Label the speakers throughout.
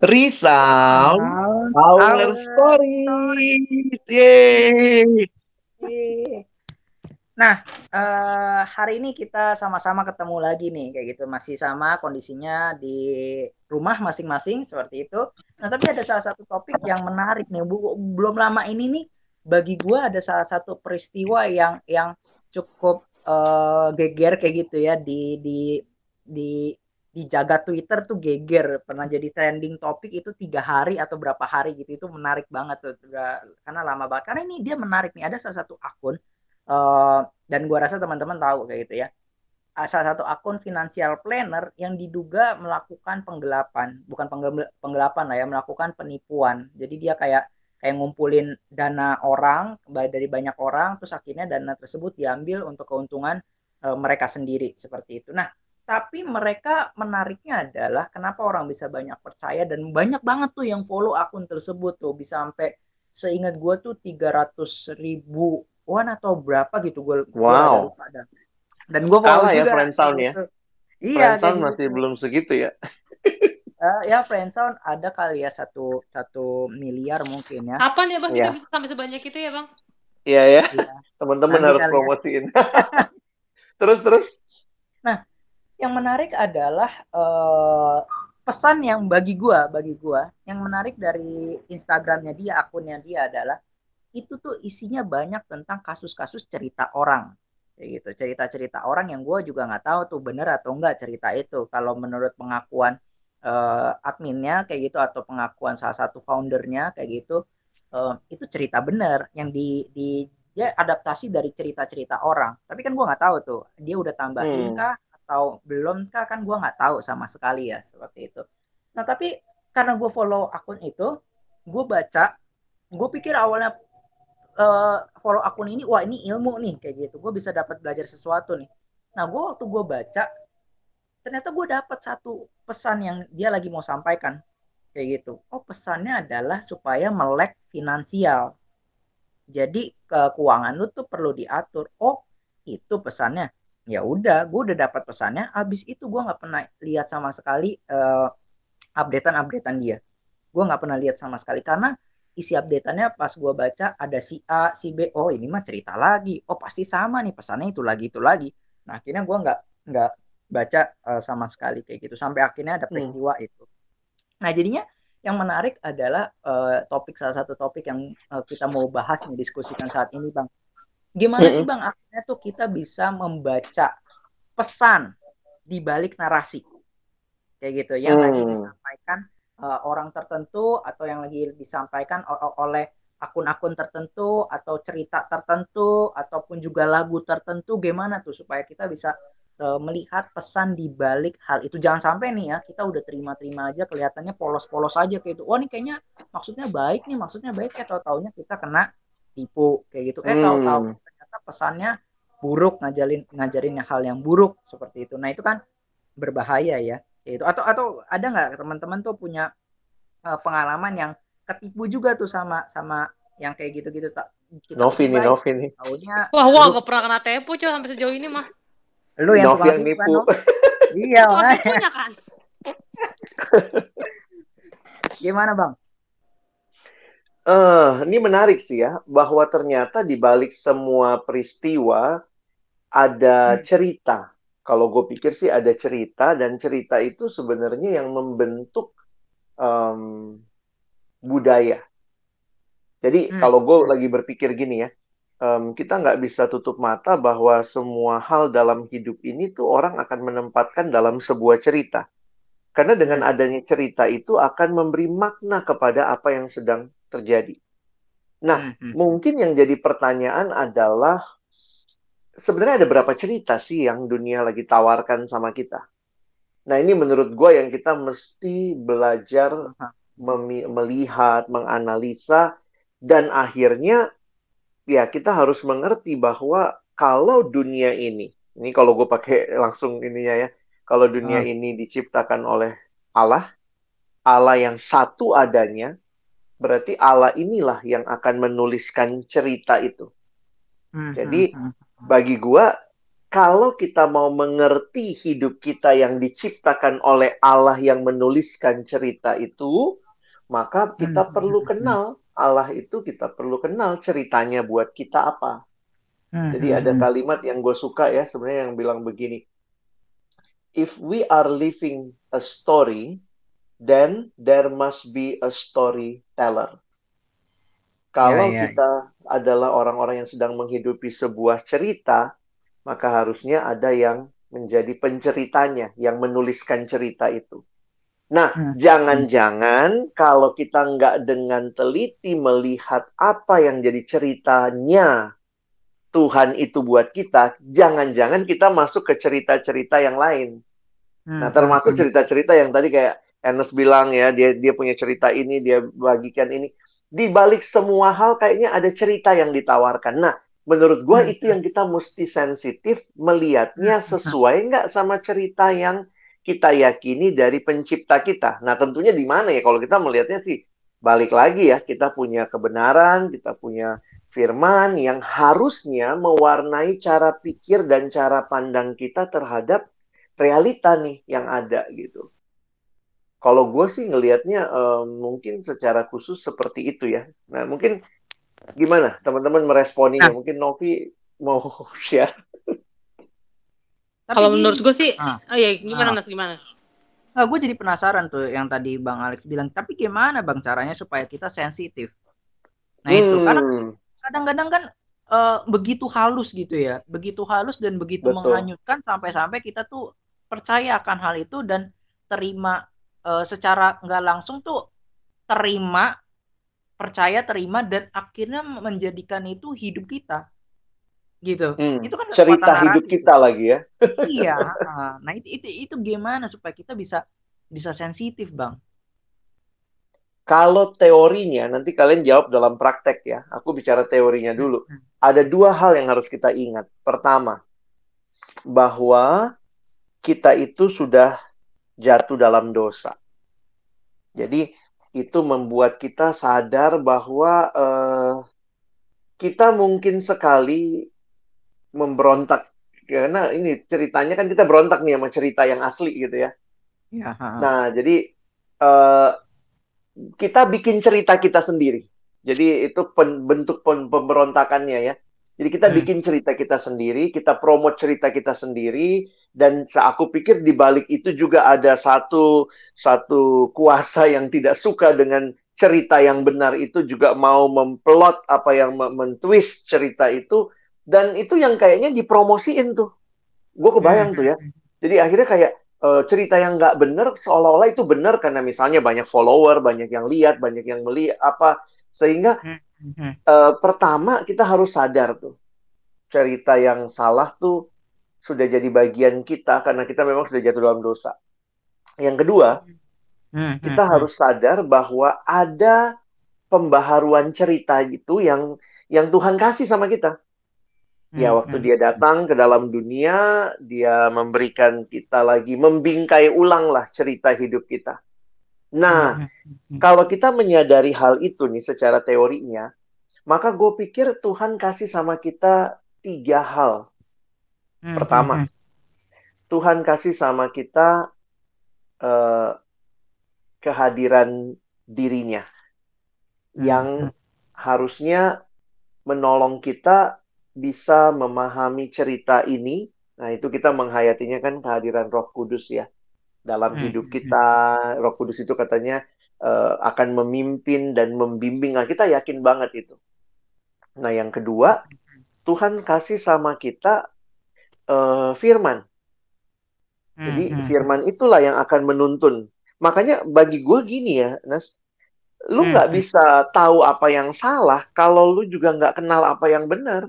Speaker 1: Risau, our story. Yeay.
Speaker 2: Nah, uh, hari ini kita sama-sama ketemu lagi nih, kayak gitu. Masih sama kondisinya di rumah masing-masing seperti itu. Nah, tapi ada salah satu topik yang menarik nih. Belum lama ini nih, bagi gue ada salah satu peristiwa yang yang cukup uh, geger kayak gitu ya di di di di jaga Twitter tuh geger. Pernah jadi trending topik itu tiga hari atau berapa hari gitu. Itu menarik banget tuh. Karena lama banget. Karena ini dia menarik nih. Ada salah satu akun uh, dan gua rasa teman-teman tahu kayak gitu ya. Salah satu akun financial planner yang diduga melakukan penggelapan. Bukan penggelapan lah ya melakukan penipuan. Jadi dia kayak kayak ngumpulin dana orang dari banyak orang terus akhirnya dana tersebut diambil untuk keuntungan uh, mereka sendiri. Seperti itu. Nah tapi mereka menariknya adalah kenapa orang bisa banyak percaya dan banyak banget tuh yang follow akun tersebut tuh. Bisa sampai seingat gue tuh 300 ribu wan atau berapa gitu gue
Speaker 1: wow.
Speaker 2: gua ada dan gue follow
Speaker 1: Kalah ya
Speaker 2: juga
Speaker 1: friendzone ya?
Speaker 2: Iya
Speaker 1: friendzone
Speaker 2: gitu.
Speaker 1: masih belum segitu ya?
Speaker 2: Uh, ya friendzone ada kali ya satu satu miliar mungkin ya.
Speaker 3: Kapan ya bang? Kita
Speaker 1: Ya.
Speaker 3: bisa sampai sebanyak itu ya bang?
Speaker 1: Iya ya.
Speaker 2: Iya.
Speaker 1: teman-teman
Speaker 2: Nanti
Speaker 1: harus
Speaker 2: ya.
Speaker 1: promosiin. Terus terus
Speaker 2: yang menarik adalah eh, pesan yang bagi gua bagi gua yang menarik dari Instagramnya dia akunnya dia adalah itu tuh isinya banyak tentang kasus-kasus cerita orang. Kayak gitu cerita-cerita orang yang gua juga nggak tahu tuh bener atau enggak cerita itu. Kalau menurut pengakuan eh, adminnya kayak gitu atau pengakuan salah satu foundernya kayak gitu eh, itu cerita bener. Yang di di dia adaptasi dari cerita-cerita orang. Tapi kan gua nggak tahu tuh dia udah tambahin
Speaker 1: Hmm.
Speaker 2: kah atau belum kah kan gue nggak tahu sama sekali ya seperti itu. Nah tapi karena gue follow akun itu gue baca gue pikir awalnya eh, follow akun ini wah ini ilmu nih kayak gitu. Gue bisa dapat belajar sesuatu nih. Nah gue waktu gue baca ternyata gue dapat satu pesan yang dia lagi mau sampaikan kayak gitu. Oh pesannya adalah supaya melek finansial. Jadi ke keuangan lu tuh perlu diatur. Oh itu pesannya ya udah gue udah dapat pesannya abis itu gue nggak pernah lihat sama sekali eh, updatean updatean dia. Gue nggak pernah lihat sama sekali karena isi updateannya pas gue baca ada si A si B oh ini mah cerita lagi. Oh pasti sama nih pesannya itu lagi itu lagi. Nah akhirnya gue nggak nggak baca eh, sama sekali kayak gitu sampai akhirnya ada
Speaker 1: Hmm.
Speaker 2: peristiwa itu. Nah jadinya yang menarik adalah eh, topik salah satu topik yang eh, kita mau bahas nih diskusikan saat ini bang gimana sih
Speaker 1: Mm-mm.
Speaker 2: bang? Akhirnya tuh kita bisa membaca pesan di balik narasi. Kayak gitu. Yang lagi
Speaker 1: Hmm.
Speaker 2: disampaikan uh, orang tertentu atau yang lagi disampaikan oleh akun-akun tertentu atau cerita tertentu ataupun juga lagu tertentu gimana tuh supaya kita bisa uh, melihat pesan di balik hal itu? Jangan sampai nih ya kita udah terima-terima aja kelihatannya polos-polos aja kayak gitu. Wah ini kayaknya maksudnya baik nih maksudnya baik ya tahu-taunya kita kena tipu kayak gitu. Eh
Speaker 1: Hmm.
Speaker 2: tahu-tahu ternyata pesannya buruk ngajarin ngajarin hal yang buruk seperti itu. Nah itu kan berbahaya ya kayak gitu. Atau atau ada nggak teman-teman tuh punya uh, pengalaman yang ketipu juga tuh sama sama yang kayak gitu-gitu? Tak kita
Speaker 1: Novi nih Novi nih.
Speaker 2: taunya
Speaker 3: wah wah
Speaker 2: lu,
Speaker 3: gak pernah kena tempo cuy sampai sejauh ini mah.
Speaker 2: Lu yang
Speaker 1: Novi yang
Speaker 2: tipu kan,
Speaker 1: nipu.
Speaker 2: Iya
Speaker 3: tipunya kan?
Speaker 2: Gimana bang
Speaker 1: Eh, ini menarik sih ya, bahwa ternyata di balik semua peristiwa ada
Speaker 2: Hmm.
Speaker 1: cerita. Kalau gue pikir sih ada cerita, dan cerita itu sebenarnya yang membentuk em, budaya. Jadi
Speaker 2: Hmm.
Speaker 1: kalau gue lagi berpikir gini ya, em, kita nggak bisa tutup mata bahwa semua hal dalam hidup ini tuh orang akan menempatkan dalam sebuah cerita. Karena dengan
Speaker 2: Hmm.
Speaker 1: adanya cerita itu akan memberi makna kepada apa yang sedang terjadi. Nah,
Speaker 2: Hmm, hmm.
Speaker 1: mungkin yang jadi pertanyaan adalah sebenarnya ada berapa cerita sih yang dunia lagi tawarkan sama kita? Nah, ini menurut gue yang kita mesti belajar memi- melihat, menganalisa, dan akhirnya ya kita harus mengerti bahwa kalau dunia ini, ini kalau gue pakai langsung ininya ya, kalau dunia
Speaker 2: Ah.
Speaker 1: ini diciptakan oleh Allah, Allah yang satu adanya, berarti Allah inilah yang akan menuliskan cerita itu.
Speaker 2: Hmm,
Speaker 1: Jadi
Speaker 2: hmm, hmm.
Speaker 1: bagi gua kalau kita mau mengerti hidup kita yang diciptakan oleh Allah yang menuliskan cerita itu, maka kita
Speaker 2: Hmm,
Speaker 1: perlu
Speaker 2: hmm, hmm.
Speaker 1: kenal Allah itu kita perlu kenal ceritanya buat kita apa.
Speaker 2: Hmm,
Speaker 1: Jadi
Speaker 2: hmm,
Speaker 1: ada
Speaker 2: hmm.
Speaker 1: kalimat yang gue suka ya sebenarnya yang bilang begini. If we are living a story, then there must be a storyteller. Kalau
Speaker 2: Ya, ya.
Speaker 1: kita adalah orang-orang yang sedang menghidupi sebuah cerita, maka harusnya ada yang menjadi penceritanya, yang menuliskan cerita itu. Nah,
Speaker 2: Hmm.
Speaker 1: jangan-jangan kalau kita nggak dengan teliti melihat apa yang jadi ceritanya Tuhan itu buat kita, jangan-jangan kita masuk ke cerita-cerita yang lain.
Speaker 2: Hmm,
Speaker 1: Nah,
Speaker 2: hmm,
Speaker 1: termasuk
Speaker 2: hmm.
Speaker 1: cerita-cerita yang tadi kayak Ernest bilang ya, dia dia punya cerita ini, dia bagikan ini. Di balik semua hal kayaknya ada cerita yang ditawarkan. Nah, menurut gua
Speaker 2: Hmm,
Speaker 1: itu yang kita mesti sensitif melihatnya
Speaker 2: hmm.
Speaker 1: sesuai nggak sama cerita yang kita yakini dari pencipta kita. Nah, tentunya di mana ya kalau kita melihatnya sih balik lagi ya, kita punya kebenaran, kita punya firman yang harusnya mewarnai cara pikir dan cara pandang kita terhadap realita nih yang ada gitu. Kalau gue sih ngelihatnya eh, mungkin secara khusus seperti itu ya. Nah mungkin gimana teman-teman meresponinya?
Speaker 2: Nah.
Speaker 1: Mungkin Novi mau share.
Speaker 2: Tapi
Speaker 3: Kalau menurut gue sih,
Speaker 2: Ah.
Speaker 3: oh iya gimana
Speaker 2: Ah.
Speaker 3: Nas gimana? Nas?
Speaker 2: Nah, gue jadi penasaran tuh yang tadi Bang Alex bilang. Tapi gimana Bang caranya supaya kita sensitif? Nah itu karena
Speaker 1: Hmm,
Speaker 2: kadang-kadang kan eh, begitu halus gitu ya, begitu halus dan begitu
Speaker 1: Betul.
Speaker 2: menghanyutkan sampai-sampai kita tuh percaya akan hal itu dan terima eh, secara nggak langsung tuh terima, percaya, terima dan akhirnya menjadikan itu hidup kita, gitu.
Speaker 1: hmm.
Speaker 2: Itu kan
Speaker 1: Cerita hidup
Speaker 2: narasi
Speaker 1: kita lagi ya.
Speaker 2: Iya, ah. nah itu, itu itu gimana supaya kita bisa bisa sensitif, Bang?
Speaker 1: Kalau teorinya nanti kalian jawab dalam praktek ya. Aku bicara teorinya dulu.
Speaker 2: Hmm.
Speaker 1: Ada dua hal yang harus kita ingat. Pertama, bahwa kita itu sudah jatuh dalam dosa. Jadi itu membuat kita sadar bahwa eh, kita mungkin sekali memberontak karena ini ceritanya kan kita berontak nih sama cerita yang asli gitu ya.
Speaker 2: Ya.
Speaker 1: Nah, jadi eh, kita bikin cerita kita sendiri. Jadi itu pen- bentuk pen- pemberontakannya ya. Jadi kita
Speaker 2: Hmm.
Speaker 1: bikin cerita kita sendiri, kita promote cerita kita sendiri, dan aku pikir di balik itu juga ada satu satu kuasa yang tidak suka dengan cerita yang benar itu juga mau memplot apa yang me- mentwist cerita itu, dan itu yang kayaknya dipromosiin tuh. Gue kebayang
Speaker 2: Hmm.
Speaker 1: tuh ya. Jadi akhirnya kayak eh, cerita yang nggak benar seolah-olah itu benar karena misalnya banyak follower, banyak yang lihat, banyak yang melihat apa sehingga
Speaker 2: Hmm.
Speaker 1: eh, pertama kita harus sadar tuh cerita yang salah tuh sudah jadi bagian kita karena kita memang sudah jatuh dalam dosa. Yang kedua,
Speaker 2: Hmm.
Speaker 1: kita
Speaker 2: Hmm.
Speaker 1: harus sadar bahwa ada pembaharuan cerita itu yang yang Tuhan kasih sama kita. Ya,
Speaker 2: Hmm.
Speaker 1: waktu
Speaker 2: Hmm.
Speaker 1: dia datang ke dalam dunia, dia memberikan kita lagi membingkai ulang lah cerita hidup kita. Nah,
Speaker 2: Hmm. Hmm.
Speaker 1: kalau kita menyadari hal itu nih secara teorinya, maka gue pikir Tuhan kasih sama kita tiga hal.
Speaker 2: Hmm.
Speaker 1: Pertama,
Speaker 2: Hmm.
Speaker 1: Tuhan kasih sama kita eh, kehadiran dirinya
Speaker 2: Hmm.
Speaker 1: yang harusnya menolong kita bisa memahami cerita ini. Nah, itu kita menghayatinya kan kehadiran Roh Kudus ya dalam
Speaker 2: Hmm.
Speaker 1: hidup kita. Roh Kudus itu katanya eh, akan memimpin dan membimbing. Nah, kita yakin banget itu. Nah, yang kedua, Tuhan kasih sama kita eh, firman.
Speaker 2: Hmm.
Speaker 1: Jadi
Speaker 2: Hmm.
Speaker 1: firman itulah yang akan menuntun. Makanya bagi gue gini ya, Nas, lu
Speaker 2: Hmm.
Speaker 1: nggak bisa tahu apa yang salah kalau lu juga nggak kenal apa yang benar.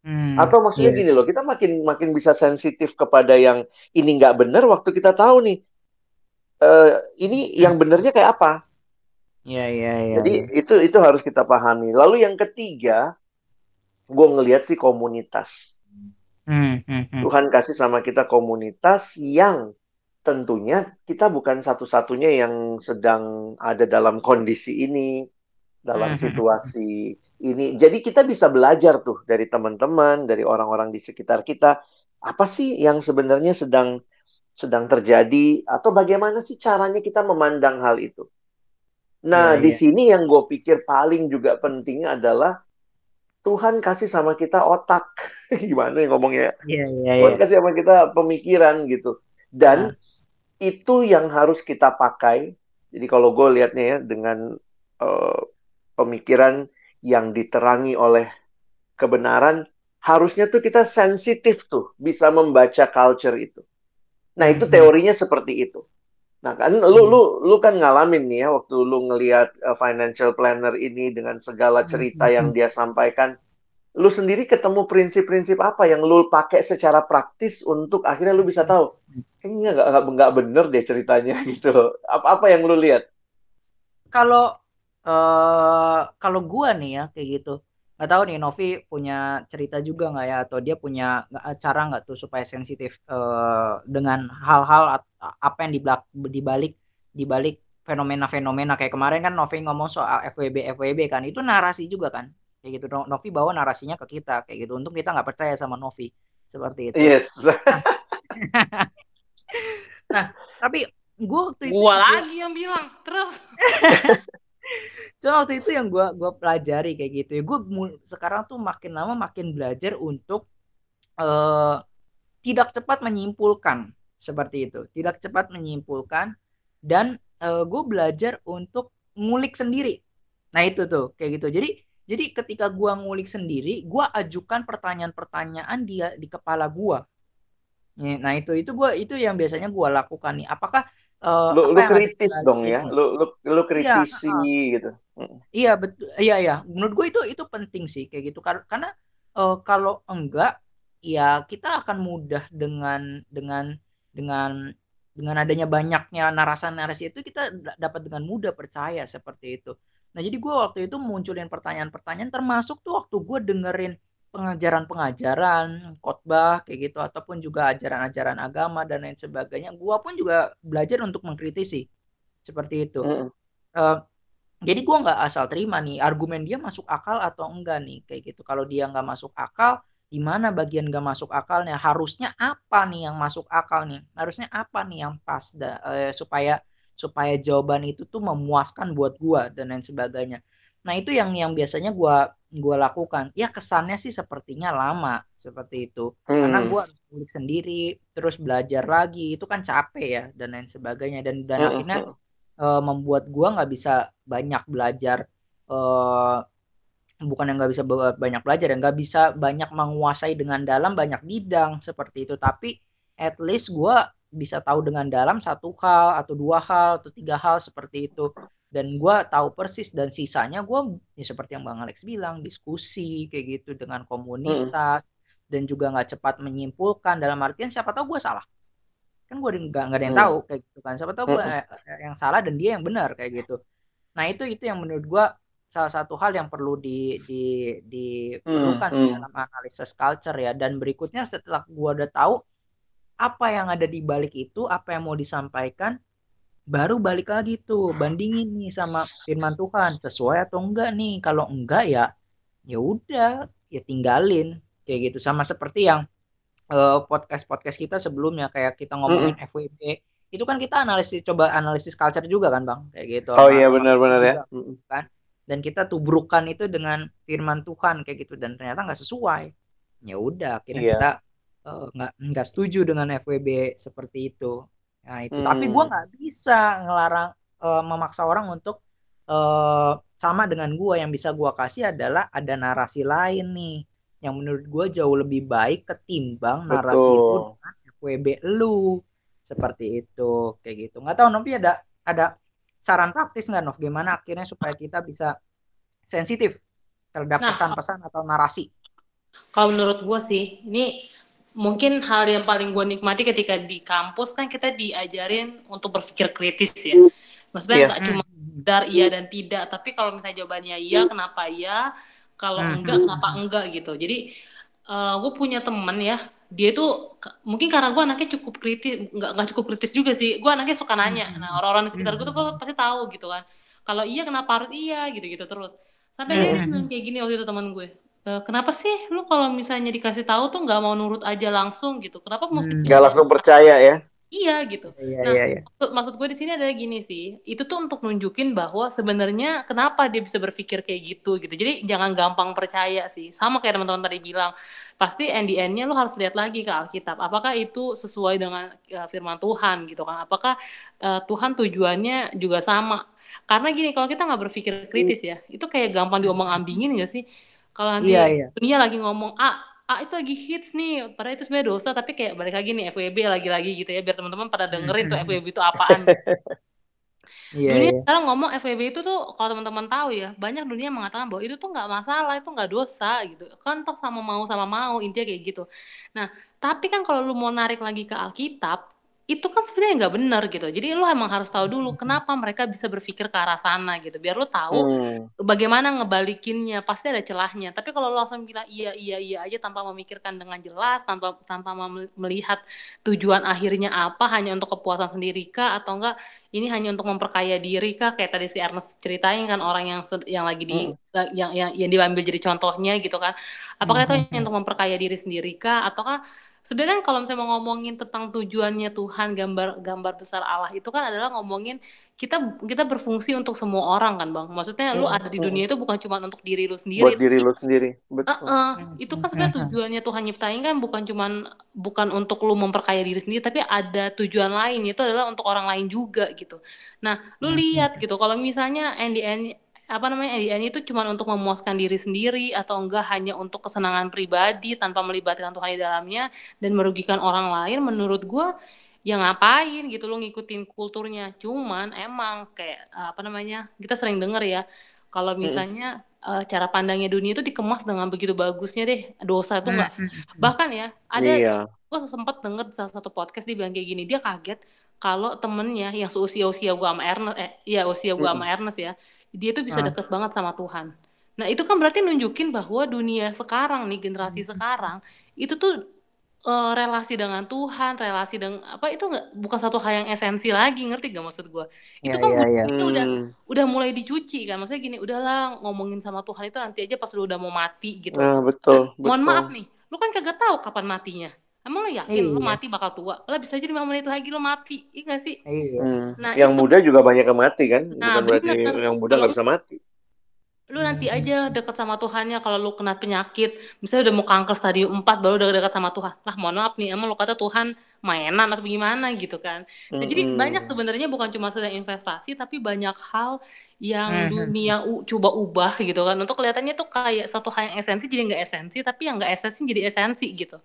Speaker 2: Hmm.
Speaker 1: Atau maksudnya
Speaker 2: Iya.
Speaker 1: gini loh, kita makin makin bisa sensitif kepada yang ini nggak benar waktu kita tahu nih, eh, ini yang benernya kayak apa.
Speaker 2: Iya, iya, iya.
Speaker 1: Jadi itu itu harus kita pahami. Lalu yang ketiga, gue ngelihat sih komunitas.
Speaker 2: Hmm. Hmm. Hmm.
Speaker 1: Tuhan kasih sama kita komunitas yang tentunya kita bukan satu-satunya yang sedang ada dalam kondisi ini, dalam
Speaker 2: Hmm.
Speaker 1: situasi ini. Jadi kita bisa belajar tuh dari teman-teman, dari orang-orang di sekitar kita. apa sih yang sebenarnya sedang sedang terjadi atau bagaimana sih caranya kita memandang hal itu. Nah,
Speaker 2: Iya,
Speaker 1: di
Speaker 2: iya.
Speaker 1: sini yang gue pikir paling juga penting adalah Tuhan kasih sama kita otak. Gimana ya ngomongnya?
Speaker 2: Iya, iya,
Speaker 1: Tuhan kasih sama kita pemikiran gitu. Dan
Speaker 2: Nah,
Speaker 1: itu yang harus kita pakai. Jadi kalau gue lihatnya ya dengan eh, pemikiran yang diterangi oleh kebenaran, harusnya tuh kita sensitif tuh bisa membaca culture itu. Nah, itu
Speaker 2: mhm,
Speaker 1: teorinya seperti itu. Nah, kan lu
Speaker 2: mhm,
Speaker 1: lu lu kan ngalamin nih ya waktu lu ngelihat uh, financial planner ini dengan segala cerita yang
Speaker 2: mhm.
Speaker 1: dia sampaikan, lu sendiri ketemu prinsip-prinsip apa yang lu pakai secara praktis untuk akhirnya lu bisa tahu, kayaknya nggak nggak bener deh ceritanya gitu. Apa apa yang lu lihat?
Speaker 2: Kalau eh kalau gua nih ya kayak gitu. Nggak tahu nih Novi punya cerita juga nggak ya? Atau dia punya nggak- cara nggak tuh supaya sensitif eh, dengan hal-hal apa yang dibalik dibalik dibalik fenomena-fenomena? Kayak kemarin kan Novi ngomong soal FWB FWB kan itu narasi juga kan? Kayak gitu No- Novi bawa narasinya ke kita kayak gitu. Untung kita nggak percaya sama Novi seperti itu.
Speaker 1: Yes.
Speaker 2: nah tapi gue waktu itu
Speaker 3: Gua lagi yang bilang. Terus
Speaker 2: Cuma waktu itu yang gua gua pelajari kayak gitu ya. Gue sekarang tuh makin lama makin belajar untuk eh tidak cepat menyimpulkan seperti itu. Tidak cepat menyimpulkan dan gue belajar untuk ngulik sendiri. Nah itu tuh kayak gitu. Jadi jadi ketika gua ngulik sendiri, gua ajukan pertanyaan-pertanyaan dia di kepala gua. Nah itu itu gua itu yang biasanya gua lakukan nih. Apakah eh,
Speaker 1: Lu lu kritis dong ya. Lu lu lu
Speaker 2: Iya,
Speaker 1: kritisi
Speaker 2: heeh.
Speaker 1: gitu. Mm.
Speaker 2: Iya betul, iya ya. Menurut gue itu itu penting sih kayak gitu Kar- karena eh, kalau enggak, ya kita akan mudah dengan dengan dengan dengan adanya banyaknya narasi-narasi itu kita dapat dengan mudah percaya seperti itu. Nah jadi gue waktu itu munculin pertanyaan-pertanyaan termasuk tuh waktu gue dengerin pengajaran-pengajaran khotbah kayak gitu ataupun juga ajaran-ajaran agama dan lain sebagainya. Gue pun juga belajar untuk mengkritisi seperti itu.
Speaker 1: Mm.
Speaker 2: Eh, jadi gue nggak asal terima nih argumen dia masuk akal atau enggak nih kayak gitu. Kalau dia nggak masuk akal, di mana bagian nggak masuk akalnya? Harusnya apa nih yang masuk akal nih? Harusnya apa nih yang pas da- eh, supaya supaya jawaban itu tuh memuaskan buat gue dan lain sebagainya. Nah itu yang yang biasanya gue gua lakukan. Ya kesannya sih sepertinya lama seperti itu. Karena
Speaker 1: Mm.
Speaker 2: gue harus ngulik sendiri, terus belajar lagi. Itu kan capek ya dan lain sebagainya. Dan dan
Speaker 1: Mm,
Speaker 2: akhirnya eh, membuat gua nggak bisa banyak belajar eh bukan yang nggak bisa ba- banyak belajar ya nggak bisa banyak menguasai dengan dalam banyak bidang seperti itu tapi at least gua bisa tahu dengan dalam satu hal atau dua hal atau tiga hal seperti itu dan gua tahu persis dan sisanya gua ya seperti yang bang Alex bilang diskusi kayak gitu dengan komunitas dan juga nggak cepat menyimpulkan. Dalam artian siapa tahu gua salah. Kan gue nggak nggak ada yang
Speaker 1: Hmm.
Speaker 2: tahu kayak gitu kan. Siapa tahu gue yang salah dan dia yang benar kayak gitu. Nah itu itu yang menurut gue salah satu hal yang perlu di di diperlukan sih
Speaker 1: hmm.
Speaker 2: dalam analisis culture ya. Dan berikutnya setelah gue udah tahu apa yang ada di balik itu apa yang mau disampaikan baru balik lagi tuh bandingin nih sama firman Tuhan sesuai atau enggak nih? Kalau enggak ya ya udah ya tinggalin kayak gitu. Sama seperti yang eh, podcast-podcast kita sebelumnya kayak kita ngomongin FWB itu kan kita analisis coba analisis culture juga kan bang? Kayak gitu.
Speaker 1: Oh iya benar-benar ya.
Speaker 2: juga
Speaker 1: Mm.
Speaker 2: kan? Dan kita tubrukan itu dengan firman Tuhan kayak gitu. Dan ternyata nggak sesuai. Ya udah akhirnya
Speaker 1: Iya.
Speaker 2: kita eh, nggak nggak setuju dengan FWB seperti itu nah itu. Tapi gua
Speaker 1: Hmm.
Speaker 2: nggak bisa ngelarang eh, memaksa orang untuk eh, sama dengan gua. Yang bisa gua kasih adalah ada narasi lain nih yang menurut gua jauh lebih baik ketimbang narasi lu
Speaker 1: Betul.
Speaker 2: dengan FWB lu. Seperti itu. Kayak gitu. Nggak tahu Novi ada ada saran praktis nggak Nov gimana akhirnya supaya kita bisa sensitif terhadap
Speaker 3: Nah,
Speaker 2: pesan-pesan atau narasi?
Speaker 3: Kalau menurut gue sih, ini mungkin hal yang paling gue nikmati ketika di kampus kan kita diajarin untuk berpikir kritis ya. Maksudnya
Speaker 1: Iya.
Speaker 3: nggak cuma dar iya dan tidak, tapi kalau misalnya jawabannya iya, kenapa iya? Kalau
Speaker 2: Hmm.
Speaker 3: enggak, kenapa enggak gitu. Jadi gue punya temen ya, dia tuh mungkin karena gue anaknya cukup kritis, nggak nggak cukup kritis juga sih. Gue anaknya suka nanya. Nah orang-orang di sekitar gue tuh pasti tahu gitu kan. Kalau iya kenapa harus iya gitu-gitu terus. Sampai dia
Speaker 2: Hmm.
Speaker 3: bilang kayak gini waktu itu teman gue e, kenapa sih lu kalau misalnya dikasih tahu tuh nggak mau nurut aja langsung gitu kenapa mesti
Speaker 2: Hmm.
Speaker 1: Nggak langsung percaya ya.
Speaker 3: iya gitu
Speaker 2: Iya,
Speaker 3: Nah,
Speaker 2: iya, iya.
Speaker 3: maksud, maksud gue di sini adalah gini sih, itu tuh untuk nunjukin bahwa sebenarnya kenapa dia bisa berpikir kayak gitu gitu. Jadi jangan gampang percaya sih. Sama kayak teman-teman tadi bilang, pasti end nya lu harus lihat lagi ke Alkitab. Apakah itu sesuai dengan uh, firman Tuhan gitu kan? Apakah uh, Tuhan tujuannya juga sama? Karena gini, kalau kita nggak berpikir kritis ya, itu kayak gampang diomong ambingin gak sih? Kalau nanti
Speaker 2: Iya, iya.
Speaker 3: dunia lagi ngomong A, A itu lagi hits nih, padahal itu sebenarnya dosa, tapi kayak balik lagi nih FWB lagi-lagi gitu ya, biar teman-teman pada dengerin tuh FWB itu apaan.
Speaker 2: Iya,
Speaker 3: dunia
Speaker 2: iya.
Speaker 3: sekarang ngomong FWB itu tuh kalau teman-teman tahu ya, banyak dunia mengatakan bahwa itu tuh nggak masalah, itu nggak dosa gitu. Kan toh sama mau sama mau, intinya kayak gitu. Nah, tapi kan kalau lu mau narik lagi ke Alkitab, itu kan sebenarnya nggak benar gitu. Jadi lu emang harus tahu dulu kenapa mereka bisa berpikir ke arah sana gitu. Biar lu tahu
Speaker 1: Hmm.
Speaker 3: bagaimana ngebalikinnya. Pasti ada celahnya. Tapi kalau lo langsung bilang iya iya iya aja tanpa memikirkan dengan jelas tanpa tanpa melihat tujuan akhirnya apa hanya untuk kepuasan sendiri kah atau enggak ini hanya untuk memperkaya diri kah? Kayak tadi si Ernest ceritain kan orang yang yang lagi di yang yang yang diambil jadi contohnya gitu kan. Apakah itu hanya untuk memperkaya diri sendiri kah? Ataukah sebenarnya kan kalau misalnya mau ngomongin tentang tujuannya Tuhan gambar gambar besar Allah itu kan adalah ngomongin kita kita berfungsi untuk semua orang kan bang maksudnya lu
Speaker 1: Hmm,
Speaker 3: ada di dunia itu bukan cuma untuk diri lu
Speaker 1: Buat
Speaker 3: sendiri
Speaker 1: diri lu sendiri. Betul.
Speaker 3: eh, itu kan sebenarnya tujuannya Tuhan nyiptain kan bukan cuman bukan untuk lu memperkaya diri sendiri tapi ada tujuan lain itu adalah untuk orang lain juga gitu. Nah, lu lihat gitu kalau misalnya NDN apa namanya NDN itu cuma untuk memuaskan diri sendiri atau enggak hanya untuk kesenangan pribadi tanpa melibatkan Tuhan di dalamnya dan merugikan orang lain menurut gua ya ngapain gitu lu ngikutin kulturnya. Cuman emang kayak apa namanya kita sering denger ya kalau misalnya eh, cara pandangnya dunia itu dikemas dengan begitu bagusnya deh dosa itu enggak. Bahkan ya ada
Speaker 1: Iya.
Speaker 3: gue sempat denger di salah satu podcast dia bilang kayak gini dia kaget kalau temennya yang seusia usia gue sama Ernest eh ya usia gue sama Ernest ya dia tuh bisa
Speaker 2: Ah.
Speaker 3: deket banget sama Tuhan nah itu kan berarti nunjukin bahwa dunia sekarang nih generasi sekarang itu tuh eh, relasi dengan Tuhan relasi dengan apa itu nggak bukan satu hal yang esensi lagi ngerti gak maksud gue itu
Speaker 2: Iya,
Speaker 3: kan
Speaker 2: iya, iya.
Speaker 3: budayanya udah
Speaker 1: Hmm.
Speaker 3: udah mulai dicuci kan maksudnya gini udahlah ngomongin sama Tuhan itu nanti aja pas lu udah mau mati gitu
Speaker 1: Nah, betul,
Speaker 3: mohon
Speaker 1: betul.
Speaker 3: maaf nih, lu kan kagak tahu kapan matinya. Emang lu yakin lu
Speaker 2: Iya.
Speaker 3: mati bakal tua? Lah bisa aja 5 menit lagi lu mati. Iya gak sih?
Speaker 2: Iya.
Speaker 1: Hmm.
Speaker 3: Nah,
Speaker 1: yang
Speaker 3: itu-
Speaker 1: muda juga banyak yang mati kan?
Speaker 3: Nah,
Speaker 1: Bukan berarti
Speaker 3: bener.
Speaker 1: yang muda nggak bisa mati.
Speaker 3: Lu nanti aja deket sama Tuhannya kalau lu kena penyakit. Misalnya udah mau kanker stadium 4 baru udah dekat sama Tuhan. Lah mohon maaf nih, emang lu kata Tuhan mainan atau gimana gitu kan. Nah, jadi
Speaker 1: Mm-mm.
Speaker 3: banyak sebenarnya bukan cuma sekedar investasi tapi banyak hal yang
Speaker 2: Mhm.
Speaker 3: dunia u- coba ubah gitu kan. Untuk kelihatannya tuh kayak satu hal yang esensi jadi nggak esensi tapi yang nggak esensi jadi esensi gitu.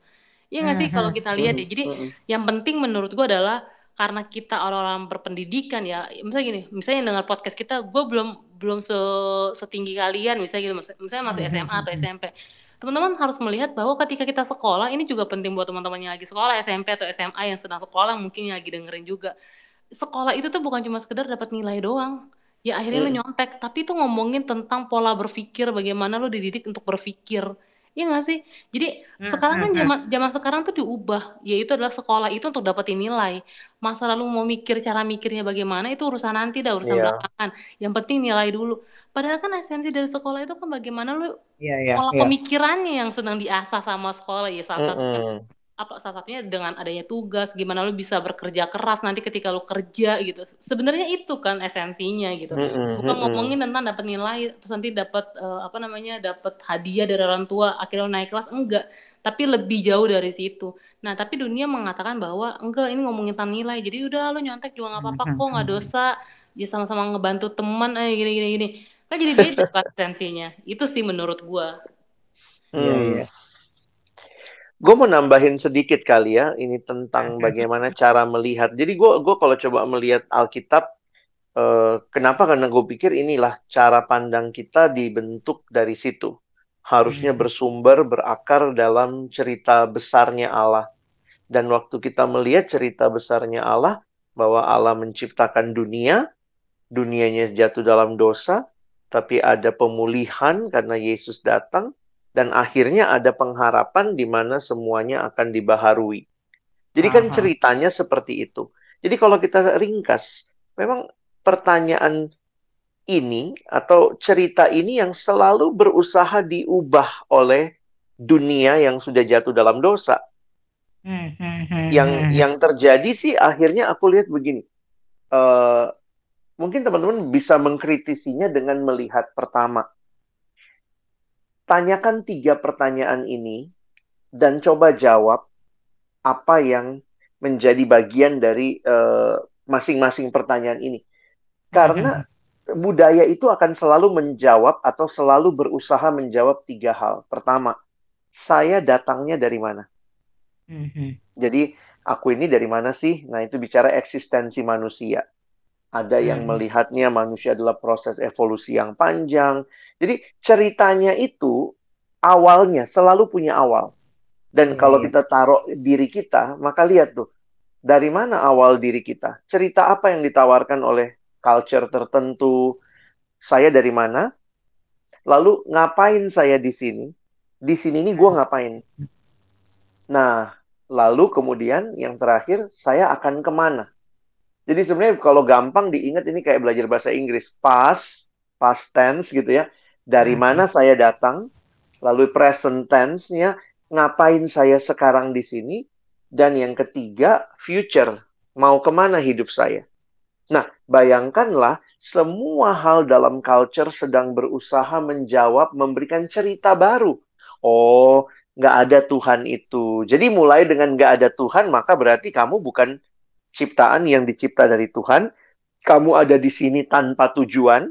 Speaker 3: Iya nggak sih? Kalau kita lihat ya. Jadi
Speaker 1: Mm-mm.
Speaker 3: yang penting menurut gue adalah karena kita orang-orang berpendidikan ya. Misalnya gini misalnya yang dengar podcast kita gue belum belum se setinggi kalian misalnya gitu. Mis- misalnya masih SMA atau SMP teman-teman harus melihat bahwa ketika kita sekolah ini juga penting buat teman-teman yang lagi sekolah SMP atau SMA yang sedang sekolah mungkin yang lagi dengerin juga. Sekolah itu tuh bukan cuma sekedar dapat nilai doang. Ya akhirnya lu
Speaker 1: Hmm.
Speaker 3: nyontek. Tapi itu ngomongin tentang pola berpikir bagaimana lu dididik untuk berpikir Iya nggak sih? Jadi sekarang kan zaman zaman sekarang tuh diubah, yaitu adalah sekolah itu untuk dapetin nilai. Masa lalu mau mikir cara mikirnya bagaimana itu urusan nanti dah, urusan
Speaker 1: Iya.
Speaker 3: belakangan. Yang penting nilai dulu. Padahal kan esensi dari sekolah itu kan bagaimana lu
Speaker 2: Iya, iya,
Speaker 3: pola
Speaker 2: iya.
Speaker 3: pemikirannya yang sedang diasah sama sekolah ya salah satunya
Speaker 1: Mm-mm.
Speaker 3: Apa salah satunya dengan adanya tugas gimana lu bisa bekerja keras nanti ketika lu kerja gitu. Sebenarnya itu kan esensinya gitu. Bukan ngomongin tentang dapat nilai terus nanti dapat eh, apa namanya dapat hadiah dari orang tua akhirnya lu naik kelas enggak. Tapi lebih jauh dari situ. Nah tapi dunia mengatakan bahwa enggak ini ngomongin tentang nilai. Jadi udah lu nyontek juga nggak apa-apa kok nggak dosa. Ya sama-sama ngebantu teman eh gini gini gini. Kan jadi beda kan esensinya. Itu sih menurut gua.
Speaker 2: Iya,
Speaker 1: Hmm.
Speaker 2: iya.
Speaker 1: Gue mau nambahin sedikit kali ya, ini tentang bagaimana cara melihat. Jadi gue gue kalau coba melihat Alkitab, eh, kenapa? Karena gue pikir inilah cara pandang kita dibentuk dari situ. Harusnya
Speaker 2: Hmm.
Speaker 1: bersumber, berakar dalam cerita besarnya Allah. Dan waktu kita melihat cerita besarnya Allah, bahwa Allah menciptakan dunia, dunianya jatuh dalam dosa, tapi ada pemulihan karena Yesus datang, dan akhirnya ada pengharapan di mana semuanya akan dibaharui. Jadi kan
Speaker 2: Aha.
Speaker 1: ceritanya seperti itu. Jadi kalau kita ringkas, memang pertanyaan ini atau cerita ini yang selalu berusaha diubah oleh dunia yang sudah jatuh dalam dosa. Hmm, hmm, hmm, yang yang terjadi sih akhirnya aku lihat begini. Uh, mungkin teman-teman bisa mengkritisinya dengan melihat pertama. Tanyakan tiga pertanyaan ini dan coba jawab apa yang menjadi bagian dari uh, masing-masing pertanyaan ini. Karena budaya itu akan selalu menjawab atau selalu berusaha menjawab tiga hal. Pertama, saya datangnya dari mana? Mm-hmm. Jadi aku ini dari mana sih? Nah itu bicara eksistensi manusia. Ada yang mm-hmm. melihatnya manusia adalah proses evolusi yang panjang. Jadi ceritanya itu awalnya selalu punya awal. Dan yeah, kalau yeah. kita taruh diri kita, maka lihat tuh dari mana awal diri kita? Cerita apa yang ditawarkan oleh culture tertentu? Saya dari mana? Lalu ngapain saya di sini? di sini nih gue ngapain. Nah, lalu kemudian yang terakhir, saya akan ke mana? Jadi sebenarnya kalau gampang diingat ini kayak belajar bahasa Inggris. Past, past tense gitu ya. Dari hmm. mana saya datang, lalu present tense-nya, ngapain saya sekarang di sini, dan yang ketiga, future, mau ke mana hidup saya. Nah, bayangkanlah semua hal dalam culture sedang berusaha menjawab, memberikan cerita baru oh nggak ada Tuhan itu. Jadi mulai dengan nggak ada Tuhan, maka berarti kamu bukan ciptaan yang dicipta dari Tuhan. Kamu ada di sini tanpa tujuan.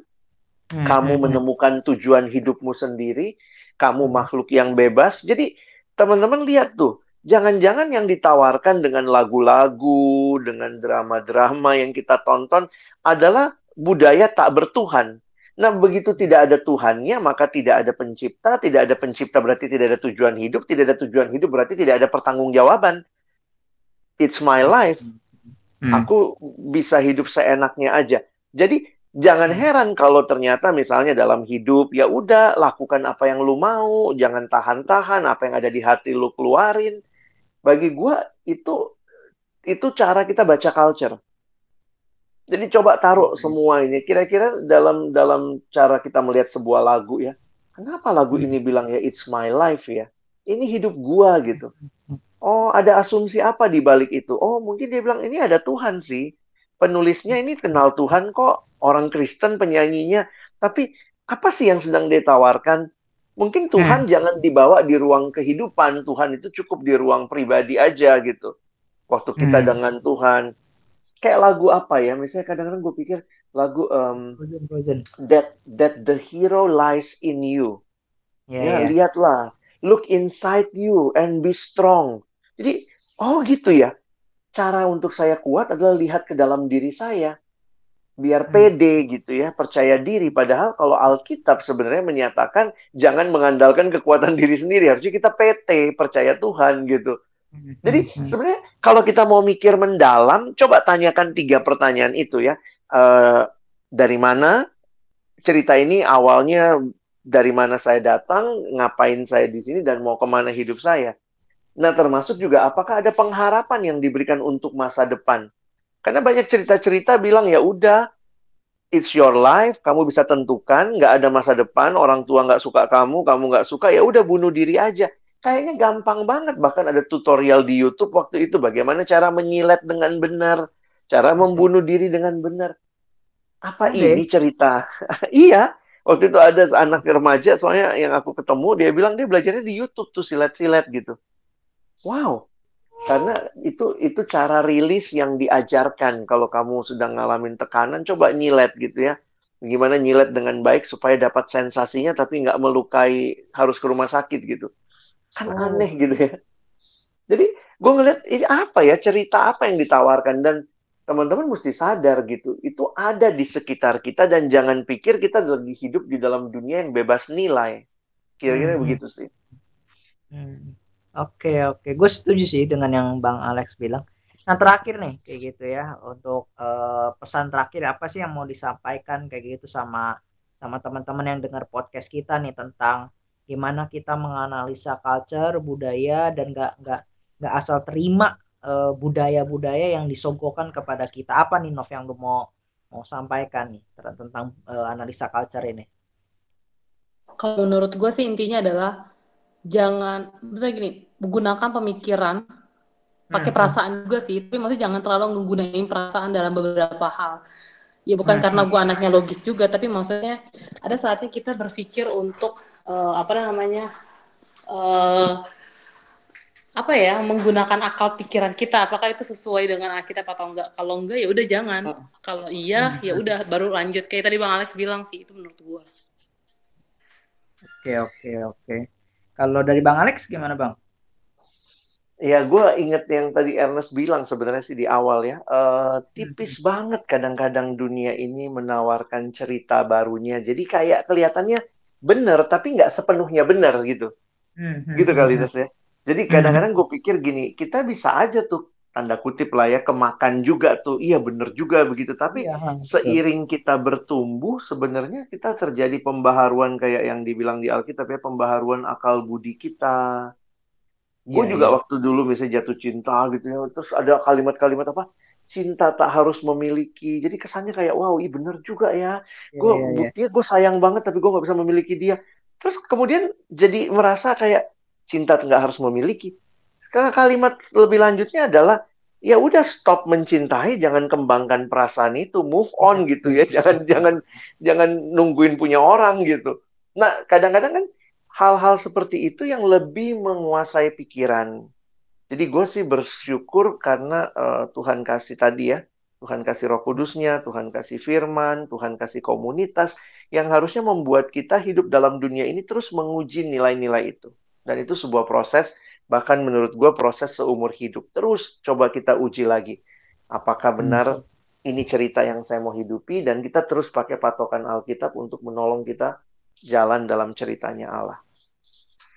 Speaker 1: Hmm, kamu hmm, hmm. menemukan tujuan hidupmu sendiri. Kamu makhluk yang bebas. Jadi teman-teman lihat tuh, jangan-jangan yang ditawarkan dengan lagu-lagu, dengan drama-drama yang kita tonton adalah budaya tak bertuhan. Nah, begitu tidak ada Tuhannya, maka tidak ada pencipta, tidak ada pencipta berarti tidak ada tujuan hidup, tidak ada tujuan hidup berarti tidak ada pertanggungjawaban. It's my life. Hmm. Aku bisa hidup seenaknya aja. Jadi jangan heran kalau ternyata misalnya dalam hidup ya udah lakukan apa yang lu mau, jangan tahan-tahan apa yang ada di hati lu keluarin. Bagi gua itu itu cara kita baca culture. Jadi coba taruh semua ini. Kira-kira dalam dalam cara kita melihat sebuah lagu ya, kenapa lagu ini bilang ya it's my life ya? Ini hidup gua gitu. Oh, ada asumsi apa di balik itu? Oh, mungkin dia bilang ini ada Tuhan sih. Penulisnya ini kenal Tuhan kok, orang Kristen penyanyinya. Tapi apa sih yang sedang dia tawarkan? Mungkin Tuhan hmm. jangan dibawa di ruang kehidupan. Tuhan itu cukup di ruang pribadi aja gitu. Waktu kita hmm. dengan Tuhan kayak lagu apa ya misalnya kadang-kadang gue pikir lagu um, that that the hero lies in you yeah, ya yeah. lihatlah look inside you and be strong jadi oh gitu ya. Cara untuk saya kuat adalah lihat ke dalam diri saya. Biar hmm. pede gitu ya percaya diri. Padahal kalau Alkitab sebenarnya menyatakan jangan mengandalkan kekuatan diri sendiri. Harusnya kita PT percaya Tuhan gitu. Jadi hmm, sebenarnya kalau kita mau mikir mendalam, coba tanyakan tiga pertanyaan itu ya. Uh, dari mana? Cerita ini awalnya dari mana saya datang, ngapain saya di sini dan mau ke mana hidup saya. Nah termasuk juga apakah ada pengharapan yang diberikan untuk masa depan. Karena banyak cerita-cerita bilang ya udah, it's your life, kamu bisa tentukan, nggak ada masa depan, orang tua nggak suka kamu, kamu nggak suka, ya udah bunuh diri aja kayaknya gampang banget. Bahkan ada tutorial di YouTube waktu itu bagaimana cara menyilet dengan benar, cara membunuh diri dengan benar. Apa okay. ini cerita? iya, waktu itu ada anak remaja, soalnya yang aku ketemu dia bilang dia belajarnya di YouTube tuh silet-silet gitu. Wow, karena itu itu cara rilis yang diajarkan kalau kamu sedang ngalamin tekanan, coba nyilet gitu ya. Gimana nyilet dengan baik supaya dapat sensasinya tapi nggak melukai harus ke rumah sakit gitu kan oh. aneh gitu ya jadi gue ngeliat ini apa ya cerita apa yang ditawarkan dan teman-teman mesti sadar gitu itu ada di sekitar kita dan jangan pikir kita lagi hidup di dalam dunia yang bebas nilai kira-kira hmm. begitu sih
Speaker 2: hmm. Oke oke. Gue setuju sih dengan yang bang Alex bilang. Nah terakhir nih kayak gitu ya untuk uh, pesan terakhir apa sih yang mau disampaikan kayak gitu sama sama teman-teman yang dengar podcast kita nih tentang gimana kita menganalisa culture budaya dan nggak nggak nggak asal terima budaya budaya-budaya yang disogokkan kepada kita. Apa nih Nov yang lu mau mau sampaikan nih tentang uh, analisa culture ini?
Speaker 3: Kalau menurut gue sih intinya adalah jangan, misalnya gini, menggunakan pemikiran pakai hmm. perasaan juga sih, tapi maksudnya jangan terlalu menggunakan perasaan dalam beberapa hal. Ya bukan hmm. karena gue anaknya logis juga, tapi maksudnya ada saatnya kita berpikir untuk uh, apa namanya uh, apa ya menggunakan akal pikiran kita apakah itu sesuai dengan Alkitab atau enggak kalau enggak ya udah jangan oh. kalau iya ya udah baru lanjut kayak tadi bang Alex bilang sih itu menurut gua
Speaker 2: oke oke oke kalau dari bang Alex gimana bang
Speaker 1: Ya, gue inget yang tadi Ernest bilang sebenarnya sih di awal ya, uh, tipis hmm. banget kadang-kadang dunia ini menawarkan cerita barunya. Jadi kayak kelihatannya benar, tapi nggak sepenuhnya benar gitu. Hmm, hmm gitu kali Des ya. Jadi kadang-kadang gue pikir gini, kita bisa aja tuh tanda kutip lah ya kemakan juga tuh, iya bener juga begitu. Tapi ya, seiring kita bertumbuh, sebenarnya kita terjadi pembaharuan kayak yang dibilang di Alkitab ya, pembaharuan akal budi kita Gue yeah, juga yeah. waktu dulu misalnya jatuh cinta gitu ya, terus ada kalimat-kalimat apa? Cinta tak harus memiliki. Jadi kesannya kayak wow, iya bener juga ya. Gue yeah, yeah. buktinya gue sayang banget tapi gue nggak bisa memiliki dia. Terus kemudian jadi merasa kayak cinta nggak harus memiliki. Kalimat lebih lanjutnya adalah ya udah stop mencintai, jangan kembangkan perasaan itu, move on gitu ya. Jangan jangan jangan nungguin punya orang gitu. Nah kadang-kadang kan hal-hal seperti itu yang lebih menguasai pikiran. Jadi gue sih bersyukur karena uh, Tuhan kasih tadi ya, Tuhan kasih roh kudusnya, Tuhan kasih firman, Tuhan kasih komunitas yang harusnya membuat kita hidup dalam dunia ini terus menguji nilai-nilai itu. Dan itu sebuah proses, bahkan menurut gue proses seumur hidup. Terus coba kita uji lagi. Apakah benar hmm. ini cerita yang saya mau hidupi dan kita terus pakai patokan Alkitab untuk menolong kita jalan dalam ceritanya Allah.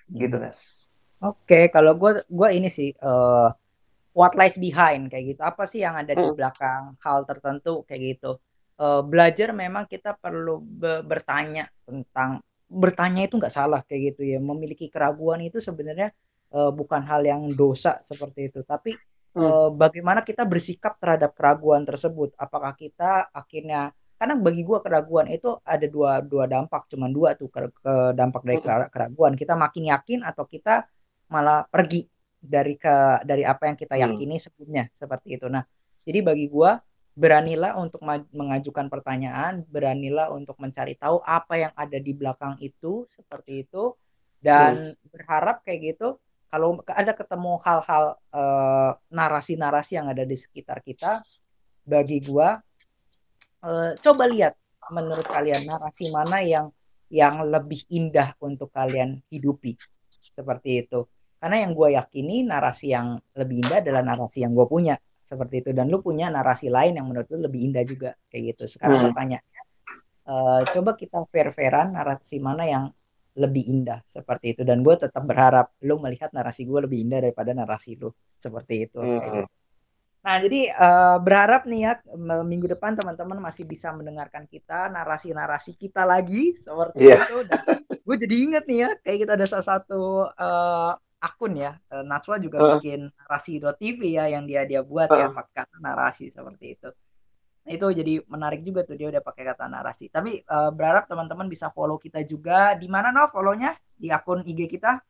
Speaker 1: Gitu, hmm. Nes.
Speaker 2: Oke, okay, kalau gue gua ini sih uh, what lies behind kayak gitu. Apa sih yang ada di hmm. belakang hal tertentu kayak gitu. Uh, belajar memang kita perlu be bertanya tentang bertanya itu nggak salah kayak gitu ya. Memiliki keraguan itu sebenarnya uh, bukan hal yang dosa seperti itu, tapi hmm. bagaimana kita bersikap terhadap keraguan tersebut. Apakah kita akhirnya karena bagi gue keraguan itu ada dua dua dampak cuma dua tuh ke, ke dampak dari keraguan kita makin yakin atau kita malah pergi dari ke dari apa yang kita hmm. yakini sebelumnya seperti itu nah jadi bagi gue beranilah untuk mengajukan pertanyaan beranilah untuk mencari tahu apa yang ada di belakang itu seperti itu dan hmm. berharap kayak gitu kalau ada ketemu hal-hal uh, narasi-narasi yang ada di sekitar kita bagi gua uh, coba lihat menurut kalian narasi mana yang yang lebih indah untuk kalian hidupi. Seperti itu. Karena yang gue yakini narasi yang lebih indah adalah narasi yang gue punya. Seperti itu. Dan lu punya narasi lain yang menurut lu lebih indah juga. Kayak gitu. Sekarang hmm. pertanyaannya uh, coba kita fair-fairan narasi mana yang lebih indah seperti itu dan gue tetap berharap lu melihat narasi gue lebih indah daripada narasi lu seperti itu hmm. gitu. Nah, jadi uh, berharap nih ya minggu depan teman-teman masih bisa mendengarkan kita narasi-narasi kita lagi seperti yeah. itu. Dan gue jadi inget nih ya, kayak kita ada salah satu uh, akun ya, uh, Naswa juga uh. bikin narasi.tv ya yang dia dia buat uh. ya pakai kata narasi seperti itu. Nah, itu jadi menarik juga tuh dia udah pakai kata narasi. Tapi uh, berharap teman-teman bisa follow kita juga. Di mana no follownya? Di akun IG kita?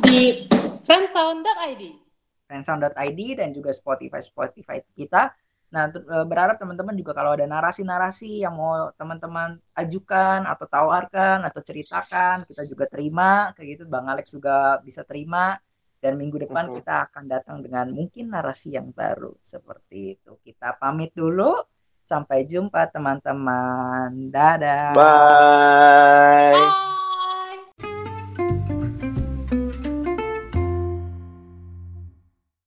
Speaker 3: Di friendsound.id
Speaker 2: friendsound.id dan juga Spotify Spotify kita. Nah, eh, berharap teman-teman juga kalau ada narasi-narasi yang mau teman-teman ajukan atau tawarkan atau ceritakan, kita juga terima kayak gitu. Bang Alex juga bisa terima dan minggu depan kita akan datang dengan mungkin narasi yang baru seperti itu. Kita pamit dulu. Sampai jumpa teman-teman. Dadah.
Speaker 1: Bye. Bye.